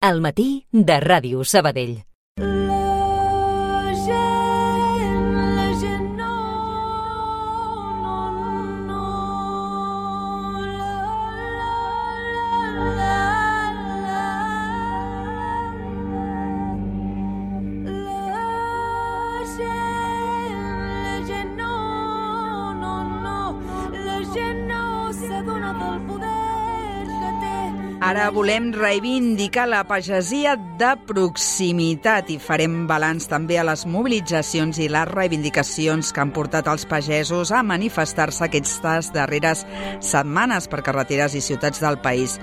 al matí de Ràdio Sabadell. Ara volem reivindicar la pagesia de proximitat i farem balanç també a les mobilitzacions i les reivindicacions que han portat els pagesos a manifestar-se aquestes darreres setmanes per carreteres i ciutats del país.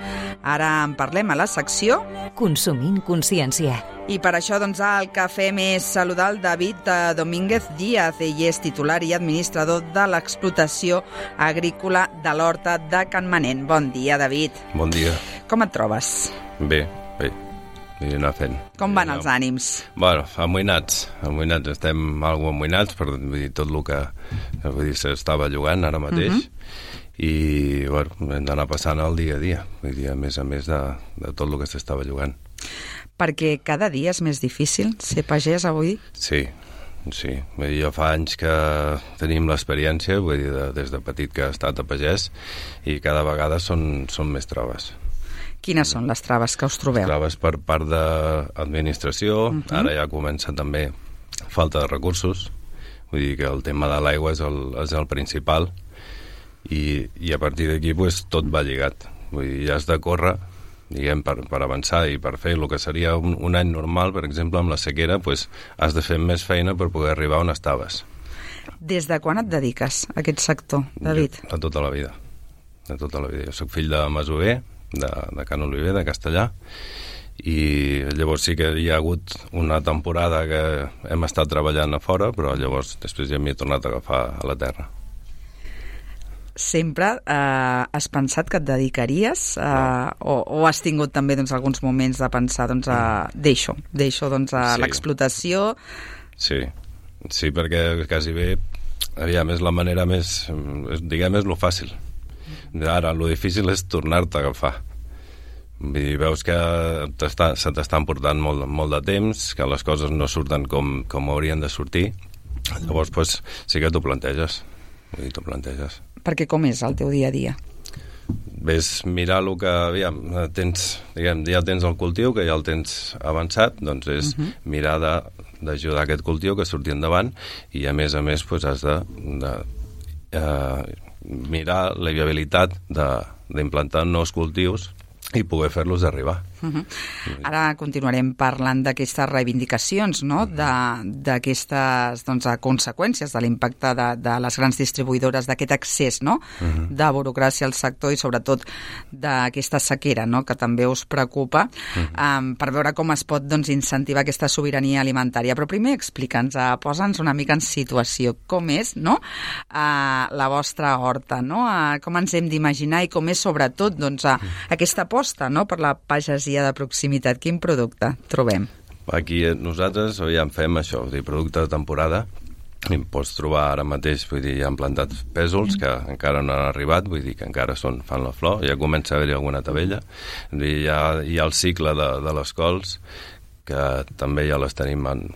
Ara en parlem a la secció Consumint consciència. i per això doncs, el que fem és saludar el David eh, Domínguez Díaz. Ell és titular i administrador de l'explotació agrícola de l'Horta de Can Manent. Bon dia, David. Bon dia. Com et trobes? Bé, bé. I anar fent. Com van I els ànims? Bueno, amoïnats. Amoïnats. Estem algo amoïnats per vull dir, tot el que vull dir, s'estava jugant ara mateix. I, bueno, hem d'anar passant el dia a dia. Vull dir, a més a més de, de tot el que s'estava jugant. Perquè cada dia és més difícil ser pagès avui. Sí, sí. Vull dir, jo fa anys que tenim l'experiència, vull dir, de, des de petit que he estat a pagès, i cada vegada són, són més traves. Quines són les traves que us trobeu? traves per part d'administració, uh -huh. ara ja comença també falta de recursos, vull dir que el tema de l'aigua és, el, és el principal i, i a partir d'aquí pues, tot va lligat. Vull dir, ja has de córrer diguem, per, per avançar i per fer el que seria un, un any normal, per exemple, amb la sequera, pues, has de fer més feina per poder arribar on estaves. Des de quan et dediques a aquest sector, David? Jo, a tota la vida. A tota la vida. Jo soc fill de masover, de, de Can Oliver, de Castellà, i llavors sí que hi ha hagut una temporada que hem estat treballant a fora, però llavors després ja m'hi he tornat a agafar a la terra. Sempre eh, has pensat que et dedicaries eh, o, o has tingut també doncs, alguns moments de pensar doncs, a, deixo, deixo doncs, a Sí. l'explotació Sí, sí, perquè quasi bé, aviam, és la manera més, és, diguem, és lo fàcil. Ara, lo difícil és tornar-te a agafar. Vull dir, veus que se t'estan portant molt, molt de temps, que les coses no surten com, com haurien de sortir, llavors pues, sí que t'ho planteges. Vull dir, t'ho planteges. perquè com és el teu dia a dia? Ves mirar el que, aviam, tens, diguem, ja tens el cultiu, que ja el tens avançat, doncs és uh -huh. mirar d'ajudar aquest cultiu que surti endavant i a més a més pues, has de, de eh, mirar la viabilitat d'implantar nous cultius i poder fer-los arribar. Uh -huh. Ara continuarem parlant d'aquestes reivindicacions, no? De- d'aquestes doncs, conseqüències de l'impacte de, de les grans distribuïdores, d'aquest accés no? de burocràcia al sector i sobretot d'aquesta sequera no? que també us preocupa um, per veure com es pot doncs, incentivar aquesta sobirania alimentària. Però primer explica'ns, uh, posa'ns una mica en situació. Com és no? uh, la vostra horta? No? Uh, com ens hem d'imaginar i com és sobretot doncs, uh, aquesta aposta no? per la pagesia de proximitat? Quin producte trobem? Aquí eh, nosaltres aviam, fem això, dir, producte de temporada, i pots trobar ara mateix, vull dir, ja han plantat pèsols que encara no han arribat, vull dir que encara són, fan la flor, ja comença a haver-hi alguna tabella, dir, ja hi ha el cicle de, de les cols, que també ja les tenim, en,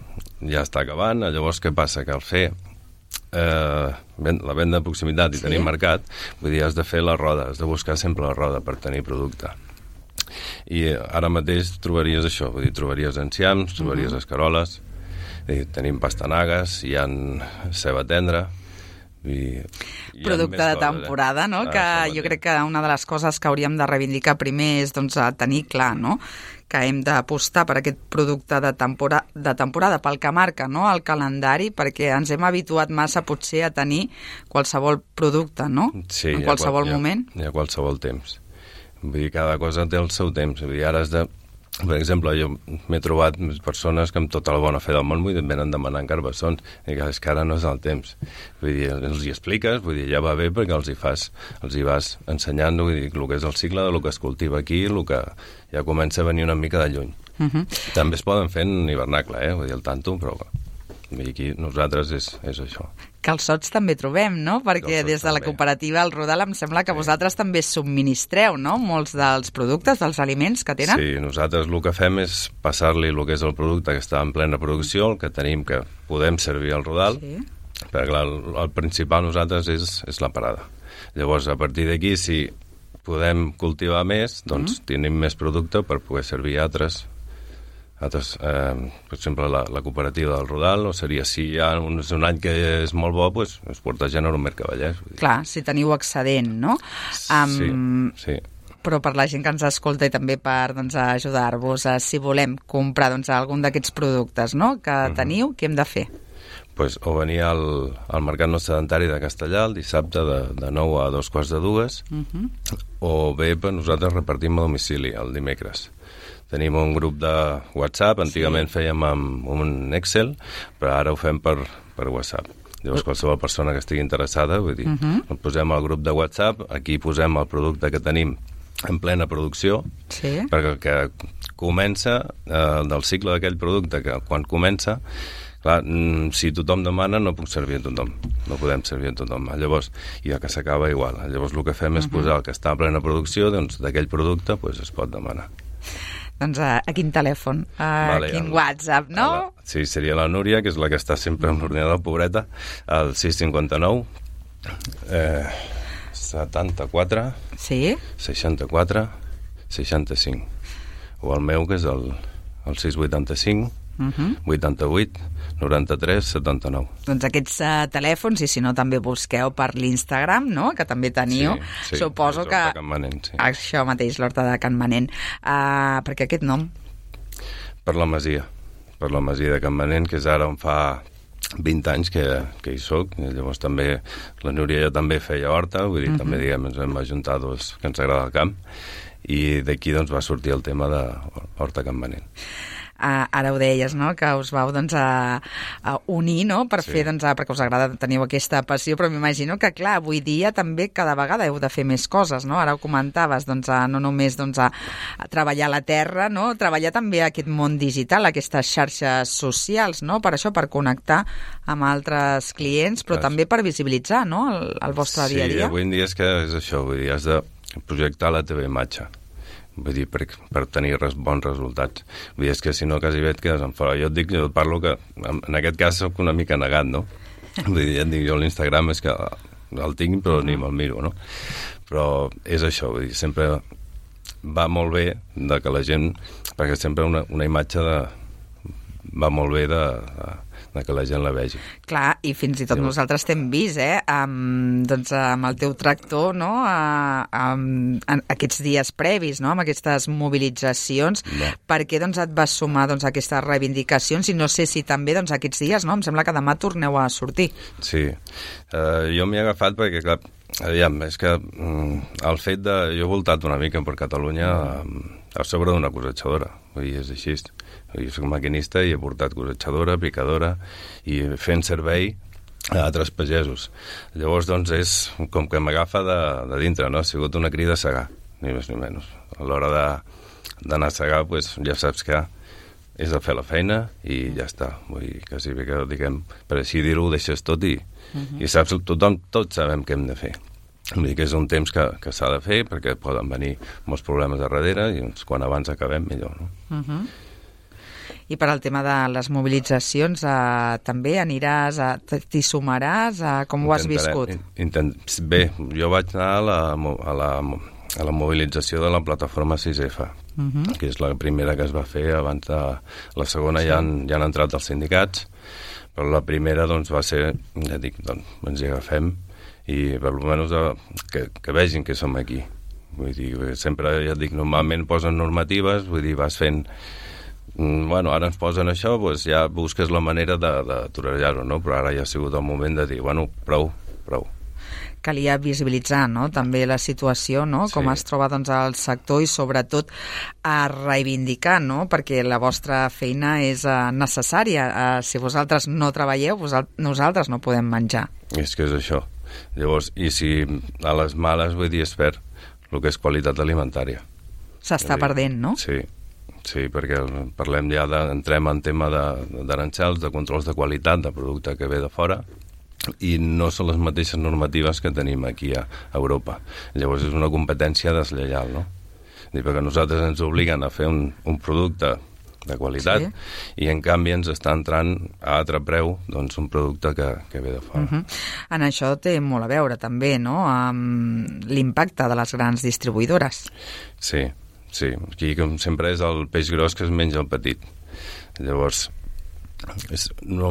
ja està acabant, llavors què passa? Que al fer eh, la venda de proximitat i sí. tenir mercat, vull dir, has de fer la roda, has de buscar sempre la roda per tenir producte i ara mateix trobaries això, vull dir, trobaries enciams, trobaries escaroles, i tenim pastanagues, hi ha ceba tendra, i producte de eh? temporada, no? Que jo crec que una de les coses que hauríem de reivindicar primer és doncs, a tenir clar no? que hem d'apostar per aquest producte de, tempora de temporada, pel que marca no? el calendari, perquè ens hem habituat massa potser a tenir qualsevol producte, no? Sí, en qualsevol ha- moment. Hi ha qualsevol temps. Vull dir, cada cosa té el seu temps. Vull dir, ara has de... Per exemple, jo m'he trobat persones que amb tota la bona fe del món vull dir, venen demanant carbassons. I que és que ara no és el temps. Vull dir, els hi expliques, vull dir, ja va bé perquè els hi fas, els hi vas ensenyant vull dir, el que és el cicle de lo que es cultiva aquí, el que ja comença a venir una mica de lluny. Uh -huh. També es poden fer en hivernacle, eh? Vull dir, el tanto, però I aquí nosaltres és, és això. Calçots també trobem, no? Perquè Calçots des de la cooperativa El Rodal em sembla que vosaltres també subministreu, no?, molts dels productes, dels aliments que tenen. Sí, nosaltres el que fem és passar-li el que és el producte que està en plena producció, el que tenim que podem servir al rodal, Sí. perquè clar, el, el principal nosaltres és, és la parada. Llavors, a partir d'aquí, si podem cultivar més, doncs Mm. tenim més producte per poder servir a altres altres, eh, per exemple, la, la cooperativa del Rodal, o seria si hi ha un, un any que és molt bo, doncs es porta gent al Mercavallès. Clar, si teniu excedent, no? Am, Sí, sí. Però per la gent que ens escolta i també per doncs, ajudar-vos, a, si volem comprar doncs, algun d'aquests productes no? que Mhm. teniu, què hem de fer? pues, o venir al, al Mercat No Sedentari de Castellà el dissabte de, de 9 a dos quarts de dues, Uh -huh. o bé nosaltres repartim a domicili el dimecres. Tenim un grup de WhatsApp, antigament sí. fèiem amb un Excel, però ara ho fem per, per WhatsApp. Llavors, qualsevol persona que estigui interessada, vull dir, uh -huh. el posem al grup de WhatsApp, aquí posem el producte que tenim en plena producció, Sí. perquè el que comença eh, del cicle d'aquell producte, que quan comença, clar, mm, si tothom demana no puc servir a tothom, no podem servir a tothom. Llavors, i el que s'acaba igual. Llavors el que fem és posar el que està en plena producció, doncs d'aquell producte pues, es pot demanar. Doncs a, a quin telèfon? A Vale, quin el- WhatsApp, no? La, sí, seria la Núria, que és la que està sempre amb l'ordinador, pobreta, al 659 eh, 74 Sí? 64 65 o el meu que és el, el 685 Uh -huh. 88 93 79 Doncs aquests uh, telèfons, i si no també busqueu per l'Instagram, no?, que també teniu, Sí, sí, suposo que... Manent, sí. Això mateix, l'Horta de Can Manent. Uh, perquè aquest nom, per la Masia per la Masia de Can Manent que és ara on fa 20 anys que, que hi soc i llavors també la Núria ja també feia horta vull dir, uh -huh. també diguem, ens hem ajuntat dos que ens agrada el camp i d'aquí doncs va sortir el tema de Horta Can Manent uh, ara ho deies, no?, que us vau doncs, a, a unir, no?, per Sí. fer, doncs, a, perquè us agrada, teniu aquesta passió, però m'imagino que, clar, avui dia també cada vegada heu de fer més coses, no? Ara ho comentaves, doncs, a, no només doncs, a, a treballar la terra, no?, treballar també aquest món digital, aquestes xarxes socials, no?, per això, per connectar amb altres clients, però Clar. també per visibilitzar, no?, el, el vostre dia a Sí, dia. avui en dia és que és això, vull dir, has de projectar la teva imatge vull dir, per, per tenir res, bons resultats. Vull dir, és que si no quasi bé et quedes en fora. Jo et dic, jo parlo que en, en aquest cas sóc una mica negat, no? Vull dir, ja et dic, jo l'Instagram és que el tinc però ni me'l miro, no? Però és això, vull dir, sempre va molt bé de que la gent, perquè sempre una, una imatge de, va molt bé de, de, de que la gent la vegi. Clar, i fins i tot Llavors- nosaltres t'hem vist, eh, amb, doncs, amb el teu tractor, no?, a, amb, en aquests dies previs, no?, amb aquestes mobilitzacions, No. per què doncs, et vas sumar doncs, a aquestes reivindicacions i no sé si també doncs, aquests dies, no?, em sembla que demà torneu a sortir. Sí, uh, jo m'hi he agafat perquè, clar, aviam, és que mm, el fet de... Jo he voltat una mica per Catalunya um, a sobre d'una cossetxadora, vull dir, és així. Dir, soc maquinista i he portat cossetxadora, picadora i fent servei a altres pagesos. Llavors, doncs, és com que m'agafa de, de dintre, no? Ha sigut una crida a segar, ni més ni menys. A l'hora de- d'anar a segar, pues, ja saps que és a fer la feina i ja està. Vull dir, quasi bé que, diguem, per així dir-ho, ho deixes tot i, i saps, tothom, tots sabem què hem de fer. Vull dir que és un temps que, que s'ha de fer perquè poden venir molts problemes a darrere i doncs, quan abans acabem millor, no? Uh -huh. I per al tema de les mobilitzacions, eh, també aniràs, a, t'hi sumaràs, a, com ho has viscut? in- Intent... Bé, jo vaig anar a la, a la, a la mobilització de la plataforma 6F, Uh -huh. que és la primera que es va fer abans de... La segona ja, han, ja han entrat els sindicats, però la primera doncs, va ser, ja dic, doncs, ens hi agafem i per almenys eh, que, que vegin que som aquí. Vull dir, perquè sempre, ja et dic, normalment posen normatives, vull dir, vas fent mm, bueno, ara ens posen això, doncs ja busques la manera de, de torejar-ho, no? Però ara ja ha sigut el moment de dir, bueno, prou, prou. calia visibilitzar no? també la situació, no? com Sí. es troba doncs, el sector i sobretot a reivindicar, no? perquè la vostra feina és uh, necessària. Uh, si vosaltres no treballeu, vosal nosaltres no podem menjar. És que és això. Llavors, i si a les males, vull dir, es perd el que és qualitat alimentària. S'està perdent, no? Sí, Sí, perquè parlem ja de, entrem en tema de- d'arancels, de, de controls de qualitat de producte que ve de fora i no són les mateixes normatives que tenim aquí a Europa. Llavors és una competència deslleial, no? Dir, perquè nosaltres ens obliguen a fer un, un producte de qualitat Sí. i en canvi ens està entrant a altre preu doncs, un producte que, que ve de fora. Mhm. En això té molt a veure també, no?, amb l'impacte de les grans distribuïdores. Sí, sí. Aquí, com sempre, és el peix gros que es menja el petit. Llavors, és, no,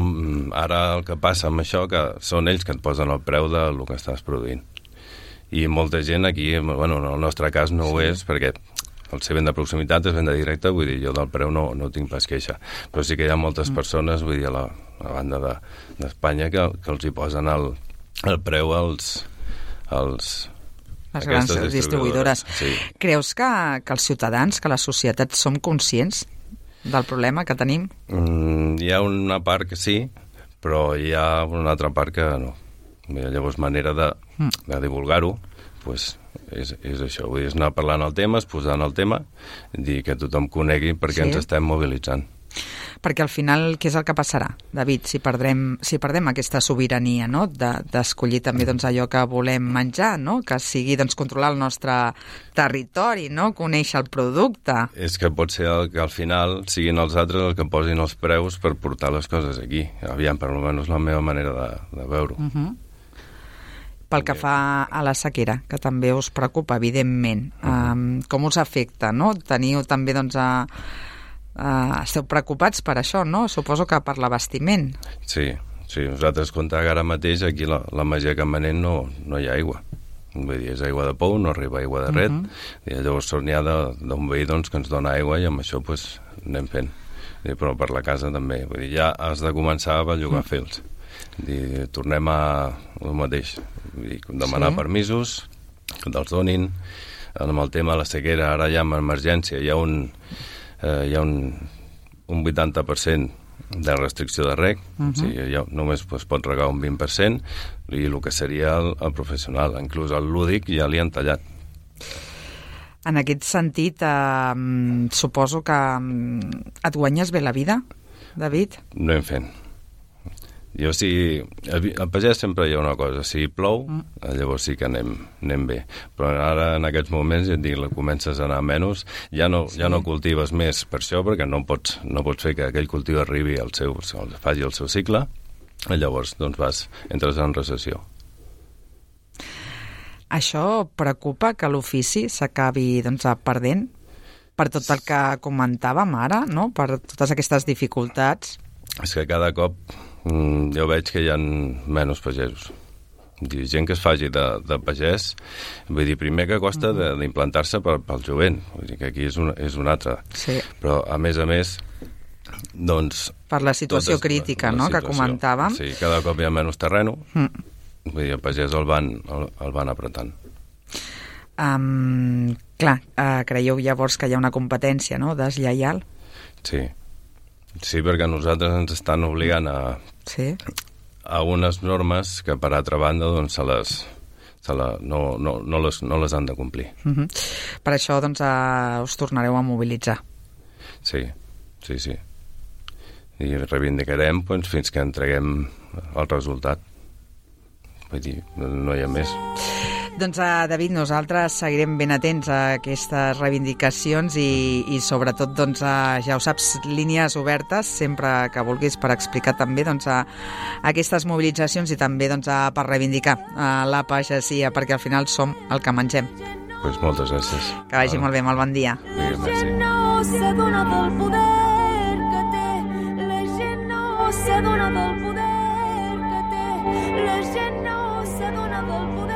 ara el que passa amb això que són ells que et posen el preu del que estàs produint. I molta gent aquí, bueno, en el nostre cas no sí. ho és, perquè el ser venda de proximitat és venda directa, vull dir, jo del preu no, no tinc pas queixa. Però sí que hi ha moltes mm. persones, vull dir, a la, a la banda de- d'Espanya, de, que, que els hi posen el, el preu als, als, Les grans aquestes distribuïdores. Sí. Creus que, que els ciutadans, que la societat, som conscients del problema que tenim? Mm, hi ha una part que sí, però hi ha una altra part que no. Llavors, manera de, de divulgar-ho, pues, és, és això. Vull dir, és anar parlant el tema, exposant el tema, dir que tothom conegui perquè Sí. ens estem mobilitzant. Perquè al final, què és el que passarà, David, si perdrem, si perdem aquesta sobirania no? de- d'escollir també doncs, allò que volem menjar, no? que sigui doncs, controlar el nostre territori, no? conèixer el producte. És que pot ser el, que al final siguin els altres els que posin els preus per portar les coses aquí. Aviam, per almenys la meva manera de, de veure-ho. Mm. Pel que fa a la sequera, que també us preocupa, evidentment. Um, com us afecta, no? Teniu també, doncs, a, a, esteu preocupats per això, no? Suposo que per l'abastiment. Sí, sí, nosaltres comptar que ara mateix aquí la, la Masia Can Manent no, no hi ha aigua. Vull dir, és aigua de pou, no arriba aigua de ret, uh -huh. i llavors n'hi ha d'un veí doncs, que ens dona aigua i amb això pues, anem fent. I, però per la casa també. Vull dir, ja has de començar a bellugar fils. Dir, tornem a el mateix. Dir, demanar Sí. permisos, que te'ls donin. Amb el tema de la sequera, ara ja amb emergència hi ha un, eh, hi ha un, un 80% de restricció de rec, uh -huh. o sigui, ja només pues, pot regar un 20%, i el que seria el, el professional, inclús el lúdic ja li han tallat. En aquest sentit, eh, suposo que mm, et guanyes bé la vida, David? No hem fent. Jo sí... Al al pagès sempre hi ha una cosa, si plou, mm. llavors sí que anem, anem bé. Però ara, en aquests moments, ja et dic, la comences a anar menys, ja no, sí. ja no cultives més per això, perquè no pots, no pots fer que aquell cultiu arribi al seu, faci el seu cicle, i llavors doncs vas, entres en recessió. Això preocupa que l'ofici s'acabi doncs, perdent per tot el que comentàvem ara, no? per totes aquestes dificultats. És que cada cop jo veig que hi ha menys pagesos. Dir, gent que es faci de, de pagès, vull dir, primer que costa de- d'implantar-se pel, pel jovent, vull dir que aquí és un, és un altre. Sí. Però, a més a més, doncs... Per la situació totes- crítica la no? que situació. comentàvem. Sí, cada cop hi ha menys terreno, Mm. vull dir, el pagès el van, el, el van apretant. Um, clar, uh, creieu llavors que hi ha una competència no? deslleial? Sí. Sí, perquè a nosaltres ens estan obligant a, Sí. a unes normes que, per altra banda, doncs, se les, se la, no, no, no, les, no les han de complir. Uh -huh. Per això doncs, uh, us tornareu a mobilitzar. Sí, sí, sí. I reivindicarem doncs, fins que entreguem el resultat. Vull dir, no, no hi ha més. Doncs, uh, David, nosaltres seguirem ben atents a aquestes reivindicacions i, i sobretot, doncs, uh, ja ho saps, línies obertes sempre que vulguis per explicar també doncs, a, aquestes mobilitzacions i també doncs, a, per reivindicar uh, la pagesia, perquè al final som el que mengem. Pues moltes gràcies. Que vagi molt bé, molt bon dia. Vinga, La merci. gent no s'adona del poder que té. La gent no s'adona del poder que té. La gent no s'adona del poder